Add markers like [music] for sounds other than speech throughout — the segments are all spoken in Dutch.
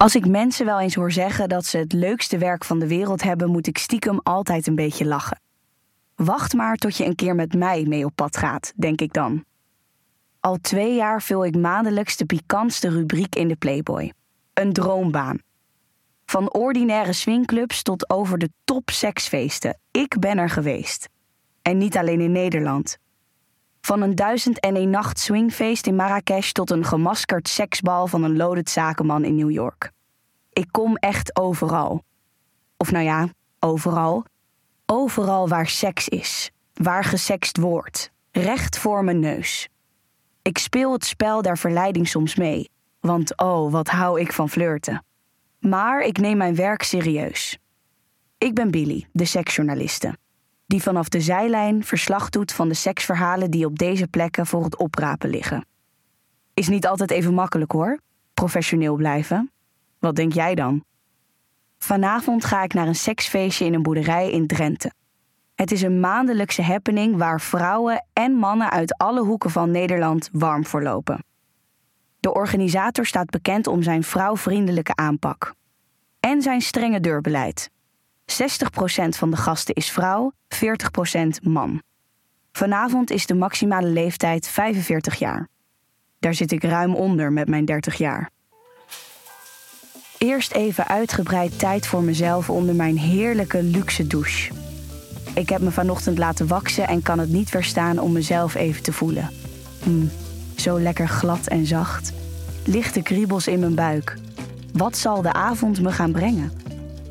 Als ik mensen wel eens hoor zeggen dat ze het leukste werk van de wereld hebben, moet ik stiekem altijd een beetje lachen. Wacht maar tot je een keer met mij mee op pad gaat, denk ik dan. Al twee jaar vul ik maandelijks de pikantste rubriek in de Playboy. Een droombaan. Van ordinaire swingclubs tot over de top seksfeesten. Ik ben er geweest. En niet alleen in Nederland. Van een duizend en een nacht swingfeest in Marrakesh tot een gemaskerd seksbal van een loaded zakenman in New York. Ik kom echt overal. Of nou ja, overal. Overal waar seks is, waar gesext wordt, recht voor mijn neus. Ik speel het spel der verleiding soms mee, want oh, wat hou ik van flirten. Maar ik neem mijn werk serieus. Ik ben Billy, de seksjournaliste, die vanaf de zijlijn verslag doet van de seksverhalen die op deze plekken voor het oprapen liggen. Is niet altijd even makkelijk hoor, professioneel blijven. Wat denk jij dan? Vanavond ga ik naar een seksfeestje in een boerderij in Drenthe. Het is een maandelijkse happening waar vrouwen en mannen uit alle hoeken van Nederland warm voor lopen. De organisator staat bekend om zijn vrouwvriendelijke aanpak en zijn strenge deurbeleid. 60% van de gasten is vrouw, 40% man. Vanavond is de maximale leeftijd 45 jaar. Daar zit ik ruim onder met mijn 30 jaar. Eerst even uitgebreid tijd voor mezelf onder mijn heerlijke luxe douche. Ik heb me vanochtend laten waksen en kan het niet verstaan om mezelf even te voelen. Mm, zo lekker glad en zacht. Lichte kriebels in mijn buik. Wat zal de avond me gaan brengen?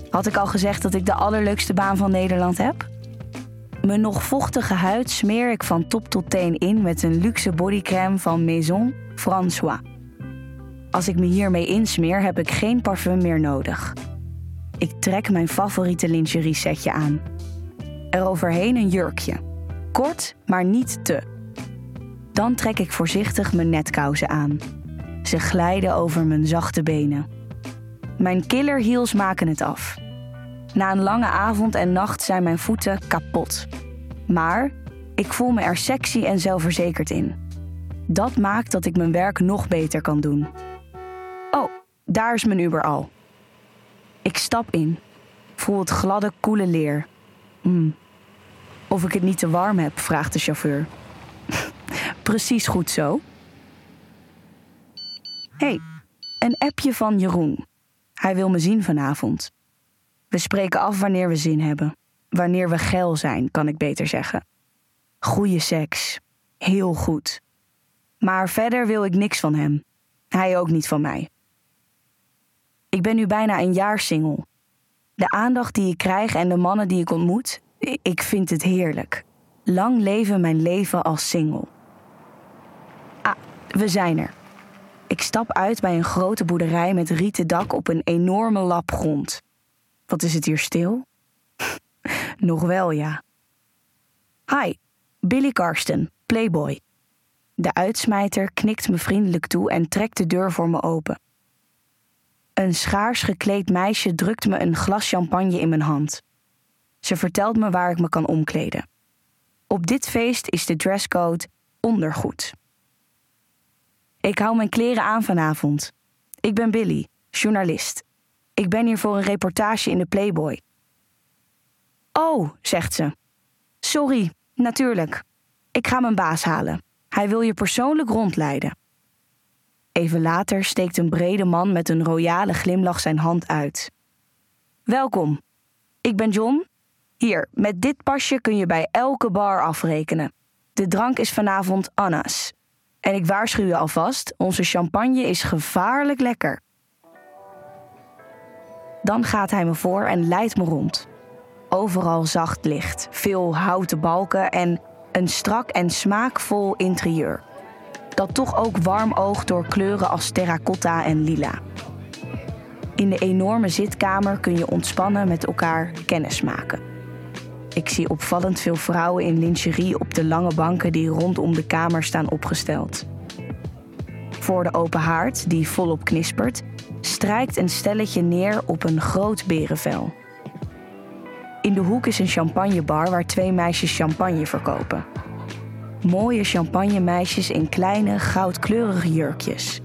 Had ik al gezegd dat ik de allerleukste baan van Nederland heb? Mijn nog vochtige huid smeer ik van top tot teen in met een luxe bodycrème van Maison François. Als ik me hiermee insmeer, heb ik geen parfum meer nodig. Ik trek mijn favoriete lingerie setje aan. Eroverheen een jurkje. Kort, maar niet te. Dan trek ik voorzichtig mijn netkousen aan. Ze glijden over mijn zachte benen. Mijn killer heels maken het af. Na een lange avond en nacht zijn mijn voeten kapot. Maar ik voel me er sexy en zelfverzekerd in. Dat maakt dat ik mijn werk nog beter kan doen. Oh, daar is mijn Uber al. Ik stap in, voel het gladde, koele leer. Mm. Of ik het niet te warm heb, vraagt de chauffeur. [laughs] Precies goed zo. hey, een appje van Jeroen. Hij wil me zien vanavond. We spreken af wanneer we zin hebben. Wanneer we geil zijn, kan ik beter zeggen. Goeie seks. Heel goed. Maar verder wil ik niks van hem. Hij ook niet van mij. Ik ben nu bijna een jaar single. De aandacht die ik krijg en de mannen die ik ontmoet, ik vind het heerlijk. Lang leven mijn leven als single. Ah, we zijn er. Ik stap uit bij een grote boerderij met rieten dak op een enorme lap grond. Wat is het hier stil? Nog wel, ja. Hi, Billy Karsten, Playboy. De uitsmijter knikt me vriendelijk toe en trekt de deur voor me open. Een schaars gekleed meisje drukt me een glas champagne in mijn hand. Ze vertelt me waar ik me kan omkleden. Op dit feest is de dresscode ondergoed. Ik hou mijn kleren aan vanavond. Ik ben Billy, journalist. Ik ben hier voor een reportage in de Playboy. Oh, zegt ze. Sorry, natuurlijk. Ik ga mijn baas halen. Hij wil je persoonlijk rondleiden. Even later steekt een brede man met een royale glimlach zijn hand uit. Welkom. Ik ben John. Hier, met dit pasje kun je bij elke bar afrekenen. De drank is vanavond Anna's. En ik waarschuw je alvast, onze champagne is gevaarlijk lekker. Dan gaat hij me voor en leidt me rond. Overal zacht licht, veel houten balken en een strak en smaakvol interieur. Dat toch ook warm oogt door kleuren als terracotta en lila. In de enorme zitkamer kun je ontspannen met elkaar kennis maken. Ik zie opvallend veel vrouwen in lingerie op de lange banken die rondom de kamer staan opgesteld. Voor de open haard, die volop knispert, strijkt een stelletje neer op een groot berenvel. In de hoek is een champagnebar waar twee meisjes champagne verkopen. Mooie champagnemeisjes in kleine, goudkleurige jurkjes.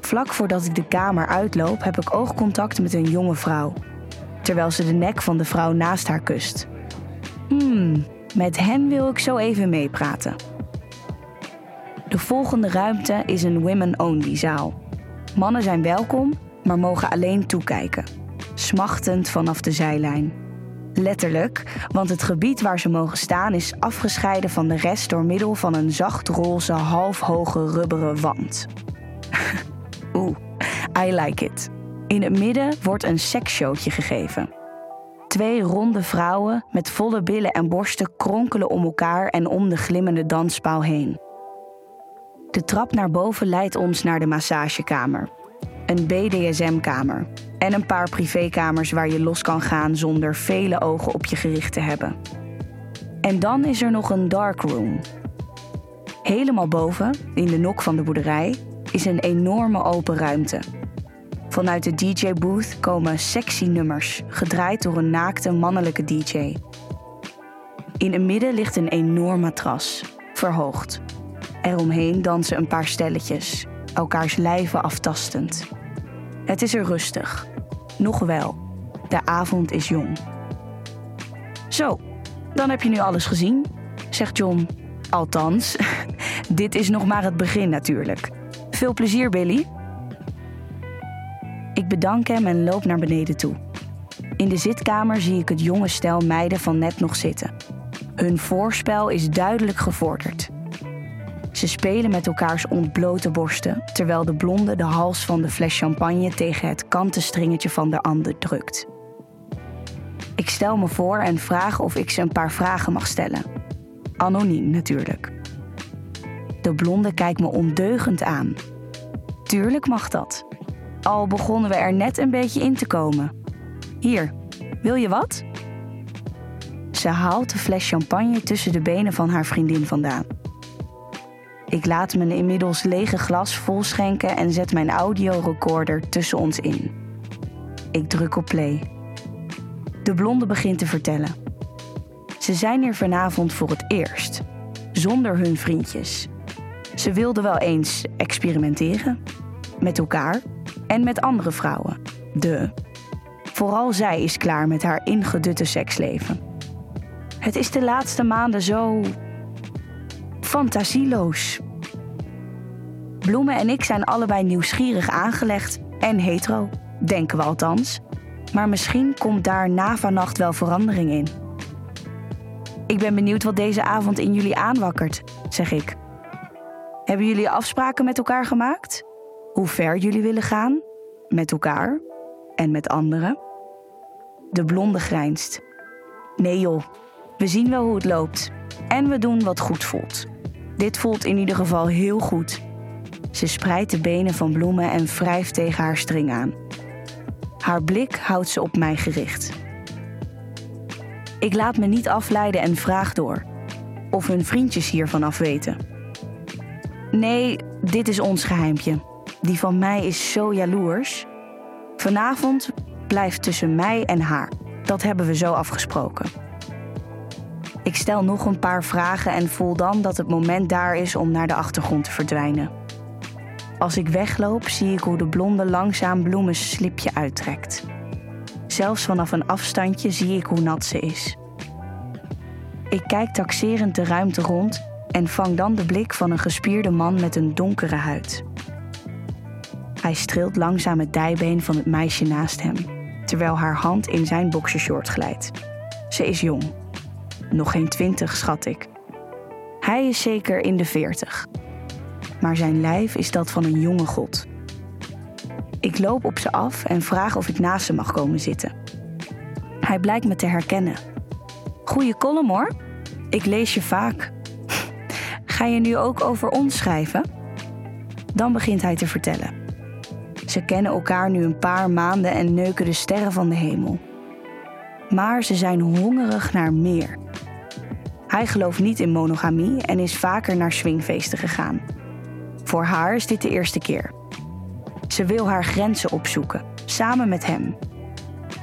Vlak voordat ik de kamer uitloop, heb ik oogcontact met een jonge vrouw. Terwijl ze de nek van de vrouw naast haar kust. Hmm, met hen wil ik zo even meepraten. De volgende ruimte is een women-only zaal. Mannen zijn welkom, maar mogen alleen toekijken. Smachtend vanaf de zijlijn. Letterlijk, want het gebied waar ze mogen staan is afgescheiden van de rest door middel van een zacht roze, halfhoge rubberen wand. [laughs] Oeh, I like it. In het midden wordt een seksshowtje gegeven. Twee ronde vrouwen met volle billen en borsten kronkelen om elkaar en om de glimmende danspaal heen. De trap naar boven leidt ons naar de massagekamer. Een BDSM-kamer. En een paar privékamers waar je los kan gaan zonder vele ogen op je gericht te hebben. En dan is er nog een dark room. Helemaal boven, in de nok van de boerderij, is een enorme open ruimte. Vanuit de DJ-booth komen sexy nummers, gedraaid door een naakte mannelijke DJ. In het midden ligt een enorm matras, verhoogd. Eromheen dansen een paar stelletjes, elkaars lijven aftastend. Het is er rustig. Nog wel. De avond is jong. Zo, dan heb je nu alles gezien, zegt John. Althans, [laughs] dit is nog maar het begin natuurlijk. Veel plezier, Billy. Ik bedank hem en loop naar beneden toe. In de zitkamer zie ik het jonge stel meiden van net nog zitten. Hun voorspel is duidelijk gevorderd. Ze spelen met elkaars ontblote borsten, terwijl de blonde de hals van de fles champagne tegen het kantenstringetje van de ander drukt. Ik stel me voor en vraag of ik ze een paar vragen mag stellen. Anoniem natuurlijk. De blonde kijkt me ondeugend aan. Tuurlijk mag dat. Al begonnen we er net een beetje in te komen. Hier, wil je wat? Ze haalt de fles champagne tussen de benen van haar vriendin vandaan. Ik laat mijn inmiddels lege glas volschenken en zet mijn audiorecorder tussen ons in. Ik druk op play. De blonde begint te vertellen. Ze zijn hier vanavond voor het eerst, zonder hun vriendjes. Ze wilden wel eens experimenteren. Met elkaar en met andere vrouwen. De. Vooral zij is klaar met haar ingedutte seksleven. Het is de laatste maanden zo. Fantasieloos. Bloemen en ik zijn allebei nieuwsgierig aangelegd en hetero, denken we althans. Maar misschien komt daar na vannacht wel verandering in. Ik ben benieuwd wat deze avond in jullie aanwakkert, zeg ik. Hebben jullie afspraken met elkaar gemaakt? Hoe ver jullie willen gaan? Met elkaar en met anderen? De blonde grijnst. Nee joh, we zien wel hoe het loopt. En we doen wat goed voelt. Dit voelt in ieder geval heel goed. Ze spreidt de benen van bloemen en wrijft tegen haar string aan. Haar blik houdt ze op mij gericht. Ik laat me niet afleiden en vraag door of hun vriendjes hiervan af weten. Nee, dit is ons geheimpje. Die van mij is zo jaloers. Vanavond blijft tussen mij en haar. Dat hebben we zo afgesproken. Ik stel nog een paar vragen en voel dan dat het moment daar is om naar de achtergrond te verdwijnen. Als ik wegloop, zie ik hoe de blonde langzaam bloemens slipje uittrekt. Zelfs vanaf een afstandje zie ik hoe nat ze is. Ik kijk taxerend de ruimte rond en vang dan de blik van een gespierde man met een donkere huid. Hij streelt langzaam het dijbeen van het meisje naast hem, terwijl haar hand in zijn boxershort glijdt. Ze is jong. Nog geen twintig, schat ik. Hij is zeker in de veertig. Maar zijn lijf is dat van een jonge god. Ik loop op ze af en vraag of ik naast ze mag komen zitten. Hij blijkt me te herkennen. Goeie column hoor. Ik lees je vaak. [laughs] Ga je nu ook over ons schrijven? Dan begint hij te vertellen. Ze kennen elkaar nu een paar maanden en neuken de sterren van de hemel. Maar ze zijn hongerig naar meer. Hij gelooft niet in monogamie en is vaker naar swingfeesten gegaan. Voor haar is dit de eerste keer. Ze wil haar grenzen opzoeken, samen met hem.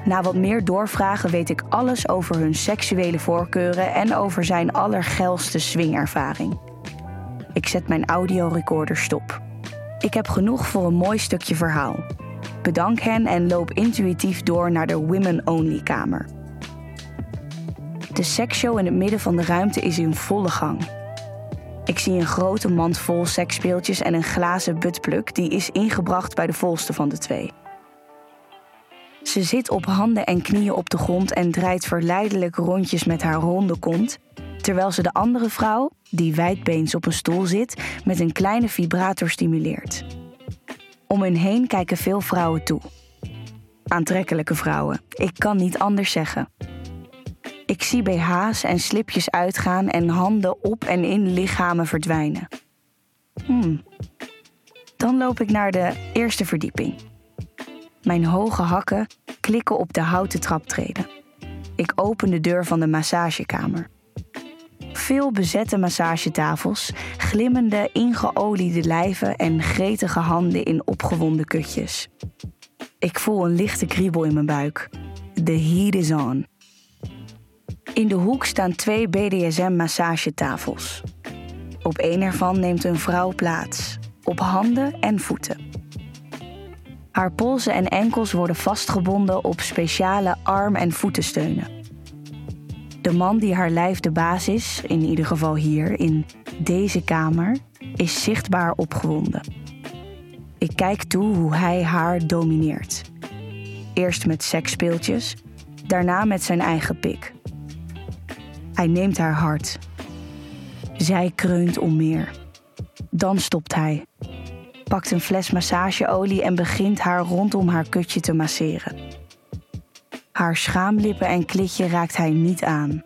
Na wat meer doorvragen weet ik alles over hun seksuele voorkeuren en over zijn allergeilste swingervaring. Ik zet mijn audiorecorder stop. Ik heb genoeg voor een mooi stukje verhaal. Bedank hen en loop intuïtief door naar de Women Only kamer. De seksshow in het midden van de ruimte is in volle gang. Ik zie een grote mand vol seksspeeltjes en een glazen buttplug die is ingebracht bij de volste van de twee. Ze zit op handen en knieën op de grond en draait verleidelijk rondjes met haar ronde kont, terwijl ze de andere vrouw, die wijdbeens op een stoel zit, met een kleine vibrator stimuleert. Om hen heen kijken veel vrouwen toe. Aantrekkelijke vrouwen, ik kan niet anders zeggen. Ik zie BH's en slipjes uitgaan en handen op en in lichamen verdwijnen. Hmm. Dan loop ik naar de eerste verdieping. Mijn hoge hakken klikken op de houten traptreden. Ik open de deur van de massagekamer. Veel bezette massagetafels, glimmende, ingeoliede lijven en gretige handen in opgewonden kutjes. Ik voel een lichte kriebel in mijn buik. The heat is on. In de hoek staan twee BDSM-massagetafels. Op een ervan neemt een vrouw plaats, op handen en voeten. Haar polsen en enkels worden vastgebonden op speciale arm- en voetensteunen. De man die haar lijf de baas is, in ieder geval hier, in deze kamer, is zichtbaar opgewonden. Ik kijk toe hoe hij haar domineert. Eerst met seksspeeltjes, daarna met zijn eigen pik. Hij neemt haar hart. Zij kreunt om meer. Dan stopt hij, pakt een fles massageolie en begint haar rondom haar kutje te masseren. Haar schaamlippen en klitje raakt hij niet aan.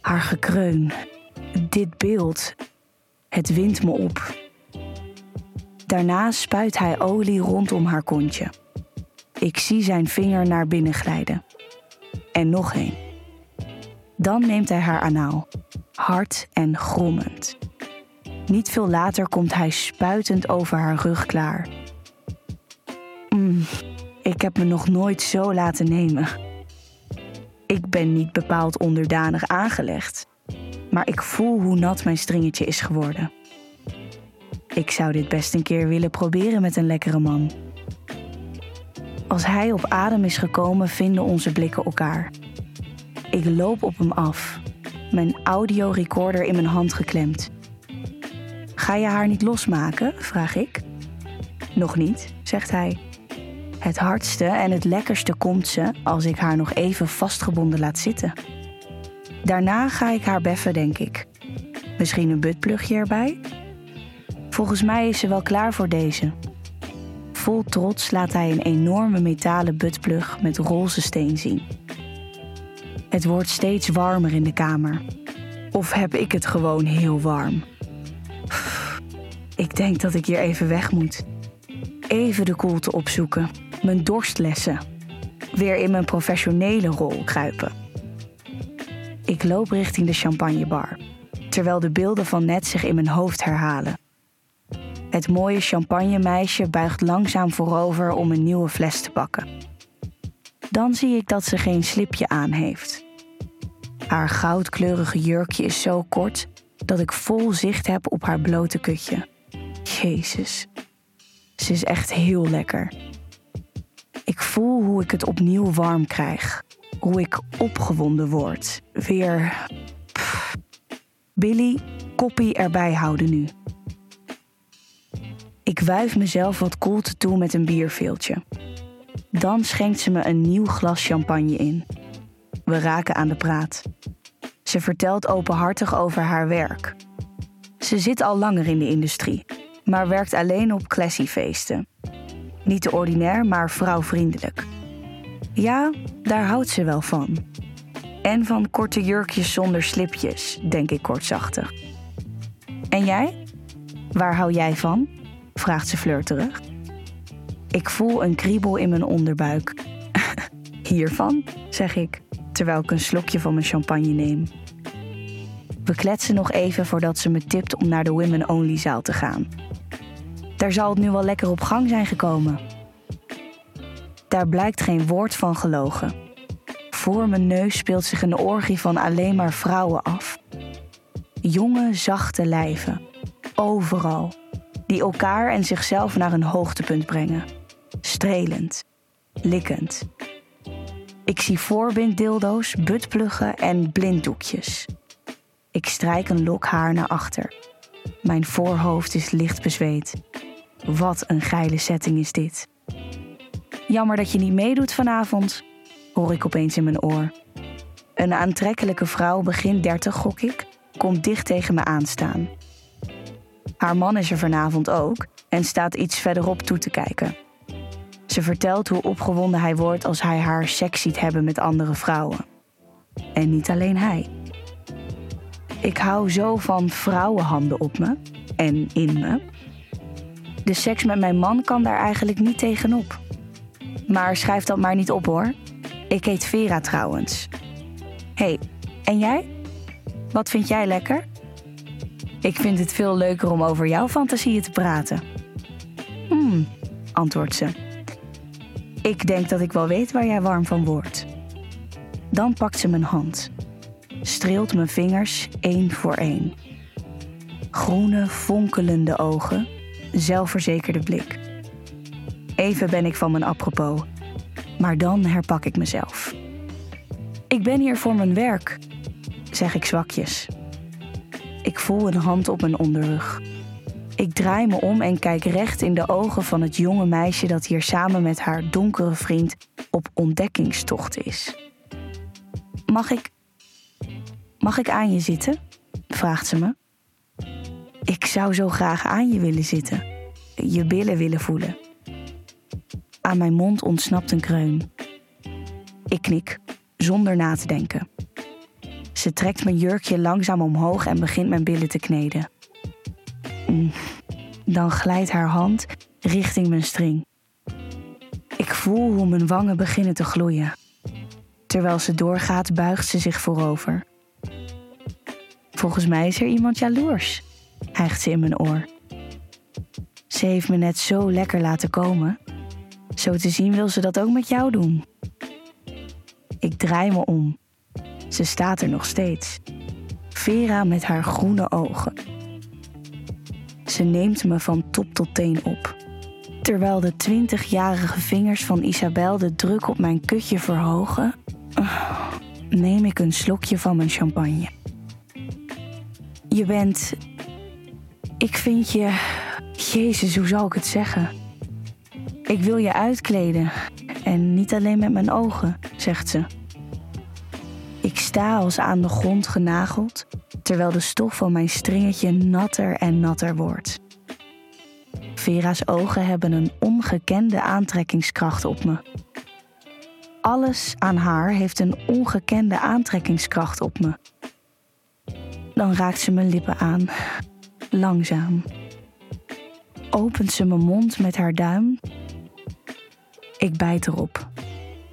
Haar gekreun, dit beeld, het wint me op. Daarna spuit hij olie rondom haar kontje. Ik zie zijn vinger naar binnen glijden. En nog een. Dan neemt hij haar anaal, hard en grommend. Niet veel later komt hij spuitend over haar rug klaar. Mm, ik heb me nog nooit zo laten nemen. Ik ben niet bepaald onderdanig aangelegd, maar ik voel hoe nat mijn stringetje is geworden. Ik zou dit best een keer willen proberen met een lekkere man. Als hij op adem is gekomen, vinden onze blikken elkaar. Ik loop op hem af, mijn audiorecorder in mijn hand geklemd. Ga je haar niet losmaken? vraag ik. Nog niet, zegt hij. Het hardste en het lekkerste komt ze als ik haar nog even vastgebonden laat zitten. Daarna ga ik haar beffen, denk ik. Misschien een buttplugje erbij? Volgens mij is ze wel klaar voor deze. Vol trots laat hij een enorme metalen buttplug met roze steen zien. Het wordt steeds warmer in de kamer. Of heb ik het gewoon heel warm? Ik denk dat ik hier even weg moet. Even de koelte opzoeken, mijn dorstlessen. Weer in mijn professionele rol kruipen. Ik loop richting de champagnebar, terwijl de beelden van net zich in mijn hoofd herhalen. Het mooie champagnemeisje buigt langzaam voorover om een nieuwe fles te pakken. Dan zie ik dat ze geen slipje aan heeft. Haar goudkleurige jurkje is zo kort dat ik vol zicht heb op haar blote kutje. Jezus, ze is echt heel lekker. Ik voel hoe ik het opnieuw warm krijg. Hoe ik opgewonden word. Weer. Billy, koppie erbij houden nu. Ik wuif mezelf wat koelte toe met een bierveeltje. Dan schenkt ze me een nieuw glas champagne in. We raken aan de praat. Ze vertelt openhartig over haar werk. Ze zit al langer in de industrie, maar werkt alleen op classyfeesten. Niet te ordinair, maar vrouwvriendelijk. Ja, daar houdt ze wel van. En van korte jurkjes zonder slipjes, denk ik kortzachtig. En jij? Waar hou jij van? vraagt ze flirterig. Ik voel een kriebel in mijn onderbuik. [laughs] Hiervan, zeg ik, terwijl ik een slokje van mijn champagne neem. We kletsen nog even voordat ze me tipt om naar de Women Only zaal te gaan. Daar zal het nu wel lekker op gang zijn gekomen. Daar blijkt geen woord van gelogen. Voor mijn neus speelt zich een orgie van alleen maar vrouwen af. Jonge, zachte lijven. Overal. die elkaar en zichzelf naar een hoogtepunt brengen. Strelend, likkend. Ik zie voorbinddildo's, buttpluggen en blinddoekjes. Ik strijk een lok haar naar achter. Mijn voorhoofd is licht bezweet. Wat een geile setting is dit. Jammer dat je niet meedoet vanavond, hoor ik opeens in mijn oor. Een aantrekkelijke vrouw, begin dertig gok ik, komt dicht tegen me aanstaan. Haar man is er vanavond ook en staat iets verderop toe te kijken. Ze vertelt hoe opgewonden hij wordt als hij haar seks ziet hebben met andere vrouwen. En niet alleen hij. Ik hou zo van vrouwenhanden op me en in me. De seks met mijn man kan daar eigenlijk niet tegenop. Maar schrijf dat maar niet op hoor. Ik heet Vera trouwens. hey, en jij? Wat vind jij lekker? Ik vind het veel leuker om over jouw fantasieën te praten. Hmm, antwoordt ze. Ik denk dat ik wel weet waar jij warm van wordt. Dan pakt ze mijn hand, streelt mijn vingers één voor één. Groene, fonkelende ogen, zelfverzekerde blik. Even ben ik van mijn apropos, maar dan herpak ik mezelf. Ik ben hier voor mijn werk, zeg ik zwakjes. Ik voel een hand op mijn onderrug. Ik draai me om en kijk recht in de ogen van het jonge meisje dat hier samen met haar donkere vriend op ontdekkingstocht is. Mag ik. Mag ik aan je zitten? vraagt ze me. Ik zou zo graag aan je willen zitten, je billen willen voelen. Aan mijn mond ontsnapt een kreun. Ik knik, zonder na te denken. Ze trekt mijn jurkje langzaam omhoog en begint mijn billen te kneden. Dan glijdt haar hand richting mijn string. Ik voel hoe mijn wangen beginnen te gloeien. Terwijl ze doorgaat, buigt ze zich voorover. Volgens mij is er iemand jaloers, hijgt ze in mijn oor. Ze heeft me net zo lekker laten komen. Zo te zien wil ze dat ook met jou doen. Ik draai me om. Ze staat er nog steeds. Vera met haar groene ogen. Ze neemt me van top tot teen op. Terwijl de twintigjarige vingers van Isabel de druk op mijn kutje verhogen, neem ik een slokje van mijn champagne. Je bent. Ik vind je. Jezus, hoe zal ik het zeggen? Ik wil je uitkleden. En niet alleen met mijn ogen, zegt ze. Ik sta als aan de grond genageld, terwijl de stof van mijn stringetje natter en natter wordt. Vera's ogen hebben een ongekende aantrekkingskracht op me. Alles aan haar heeft een ongekende aantrekkingskracht op me. Dan raakt ze mijn lippen aan, langzaam. Opent ze mijn mond met haar duim. Ik bijt erop,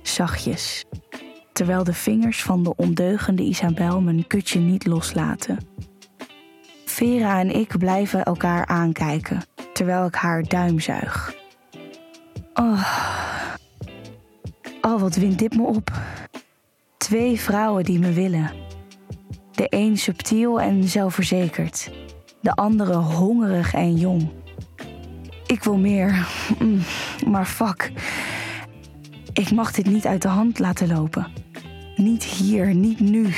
zachtjes terwijl de vingers van de ondeugende Isabel mijn kutje niet loslaten. Vera en ik blijven elkaar aankijken terwijl ik haar duim zuig. Oh, oh wat wint dit me op? Twee vrouwen die me willen. De een subtiel en zelfverzekerd, de andere hongerig en jong. Ik wil meer, [laughs] maar fuck. Ik mag dit niet uit de hand laten lopen. Niet hier, niet nu.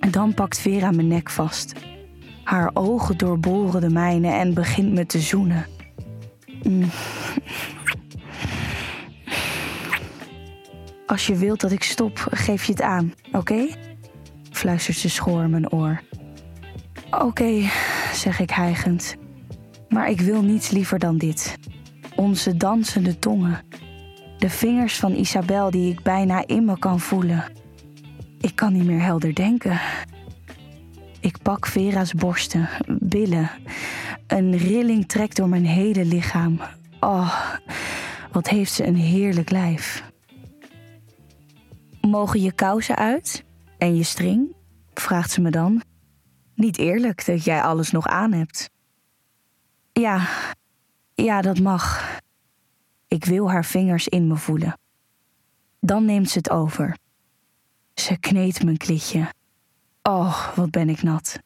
En dan pakt Vera mijn nek vast. Haar ogen doorboren de mijne en begint me te zoenen. Als je wilt dat ik stop, geef je het aan, oké? Fluistert ze schoor mijn oor. Oké, zeg ik hijgend. Maar ik wil niets liever dan dit. Onze dansende tongen de vingers van Isabel die ik bijna in me kan voelen. Ik kan niet meer helder denken. Ik pak Vera's borsten, billen. Een rilling trekt door mijn hele lichaam. Oh, wat heeft ze een heerlijk lijf. Mogen je kousen uit? En je string? vraagt ze me dan. Niet eerlijk dat jij alles nog aan hebt. Ja, ja, dat mag. Ik wil haar vingers in me voelen. Dan neemt ze het over. Ze kneedt mijn klitje. Oh, wat ben ik nat.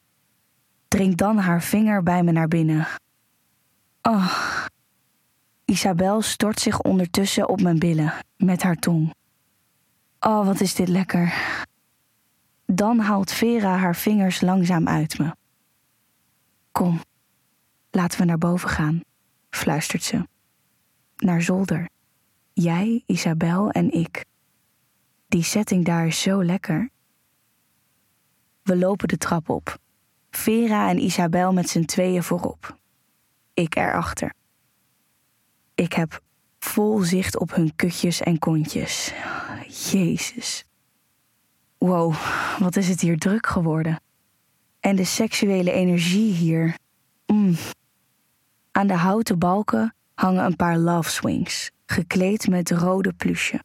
Dringt dan haar vinger bij me naar binnen. Oh. Isabel stort zich ondertussen op mijn billen met haar tong. Oh, wat is dit lekker. Dan haalt Vera haar vingers langzaam uit me. Kom, laten we naar boven gaan, fluistert ze. Naar zolder. Jij, Isabel en ik. Die setting daar is zo lekker. We lopen de trap op. Vera en Isabel met z'n tweeën voorop. Ik erachter. Ik heb vol zicht op hun kutjes en kontjes. Jezus. Wow, wat is het hier druk geworden. En de seksuele energie hier. Mm. Aan de houten balken hangen een paar love swings, gekleed met rode plusje.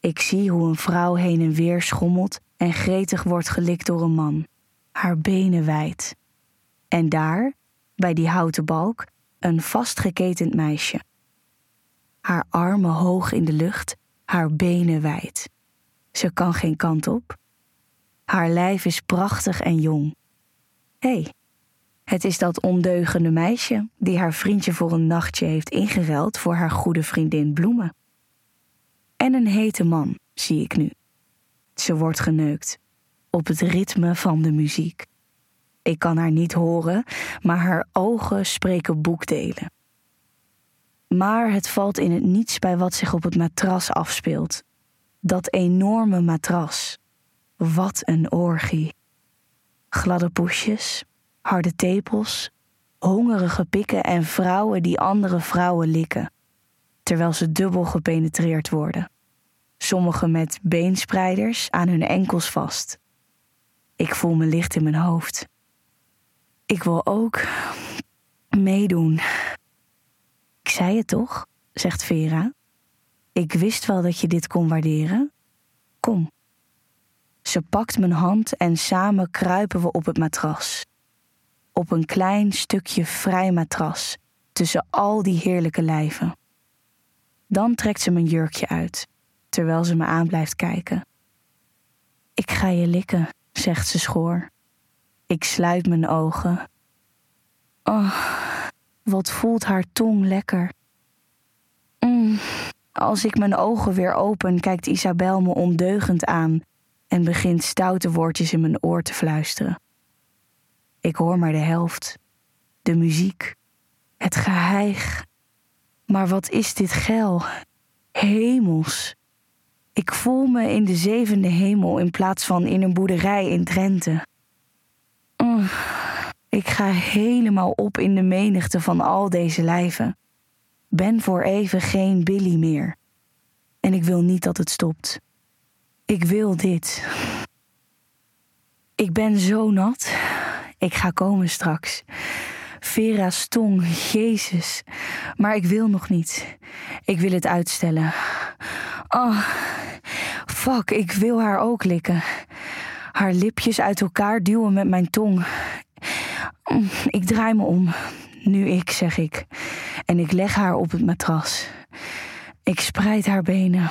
Ik zie hoe een vrouw heen en weer schommelt en gretig wordt gelikt door een man, haar benen wijd. En daar, bij die houten balk, een vastgeketend meisje. Haar armen hoog in de lucht, haar benen wijd. Ze kan geen kant op. Haar lijf is prachtig en jong. Hé, hey, het is dat ondeugende meisje die haar vriendje voor een nachtje heeft ingeruild voor haar goede vriendin Bloemen. En een hete man, zie ik nu. Ze wordt geneukt, op het ritme van de muziek. Ik kan haar niet horen, maar haar ogen spreken boekdelen. Maar het valt in het niets bij wat zich op het matras afspeelt. Dat enorme matras. Wat een orgie. Gladde poesjes, harde tepels, hongerige pikken en vrouwen die andere vrouwen likken, terwijl ze dubbel gepenetreerd worden. Sommigen met beenspreiders aan hun enkels vast. Ik voel me licht in mijn hoofd. Ik wil ook meedoen. Ik zei het toch, zegt Vera. Ik wist wel dat je dit kon waarderen. Kom. Ze pakt mijn hand en samen kruipen we op het matras. Op een klein stukje vrij matras tussen al die heerlijke lijven. Dan trekt ze mijn jurkje uit, terwijl ze me aan blijft kijken. Ik ga je likken, zegt ze schoor. Ik sluit mijn ogen. Oh, wat voelt haar tong lekker. Mm. Als ik mijn ogen weer open, kijkt Isabel me ondeugend aan en begint stoute woordjes in mijn oor te fluisteren. Ik hoor maar de helft. De muziek. Het geheig. Maar wat is dit geil? Hemels. Ik voel me in de zevende hemel in plaats van in een boerderij in Drenthe. Mm, ik ga helemaal op in de menigte van al deze lijven. Ben voor even geen Billy meer. En ik wil niet dat het stopt. Ik wil dit. Ik ben zo nat. Ik ga komen straks. Vera's tong, Jezus. Maar ik wil nog niet. Ik wil het uitstellen. Oh, fuck, ik wil haar ook likken. Haar lipjes uit elkaar duwen met mijn tong. Ik draai me om. Nu ik, zeg ik. En ik leg haar op het matras. Ik spreid haar benen.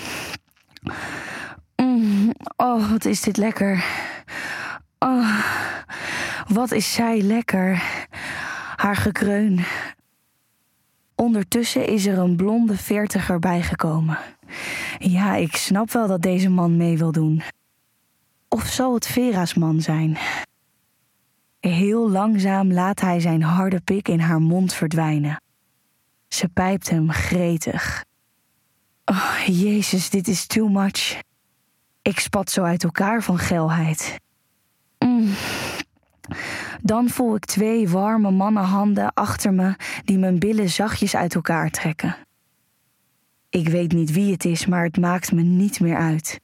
Oh, wat is dit lekker. Wat is zij lekker. Haar gekreun. Ondertussen is er een blonde veertiger bijgekomen. Ja, ik snap wel dat deze man mee wil doen. Of zal het Vera's man zijn? Heel langzaam laat hij zijn harde pik in haar mond verdwijnen. Ze pijpt hem gretig. Oh, Jezus, dit is too much. Ik spat zo uit elkaar van geilheid. Mm. Dan voel ik twee warme mannenhanden achter me die mijn billen zachtjes uit elkaar trekken. Ik weet niet wie het is, maar het maakt me niet meer uit.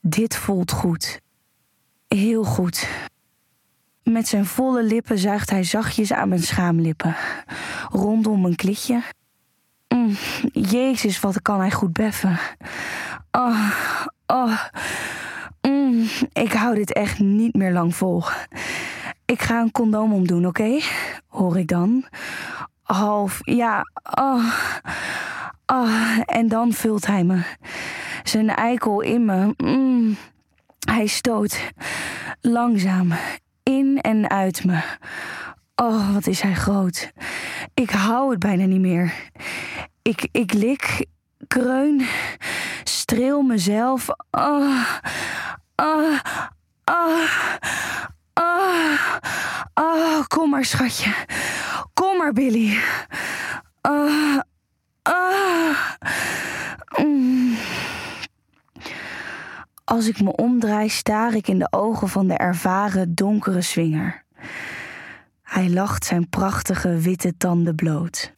Dit voelt goed. Heel goed. Met zijn volle lippen zuigt hij zachtjes aan mijn schaamlippen, rondom mijn klitje. Mm, Jezus, wat kan hij goed beffen. Oh, oh. Mm, ik hou dit echt niet meer lang vol. Ik ga een condoom omdoen, oké? Hoor ik dan. Half, ja. Oh. Oh. En dan vult hij me. Zijn eikel in me. Mm. Hij stoot. Langzaam. In en uit me. Oh, wat is hij groot. Ik hou het bijna niet meer. Ik, ik lik, kreun, streel mezelf. Oh, oh, oh, oh, oh, kom maar, schatje. Kom maar, Billy. Oh. Mm. Als ik me omdraai, staar ik in de ogen van de ervaren donkere swinger. Hij lacht zijn prachtige witte tanden bloot.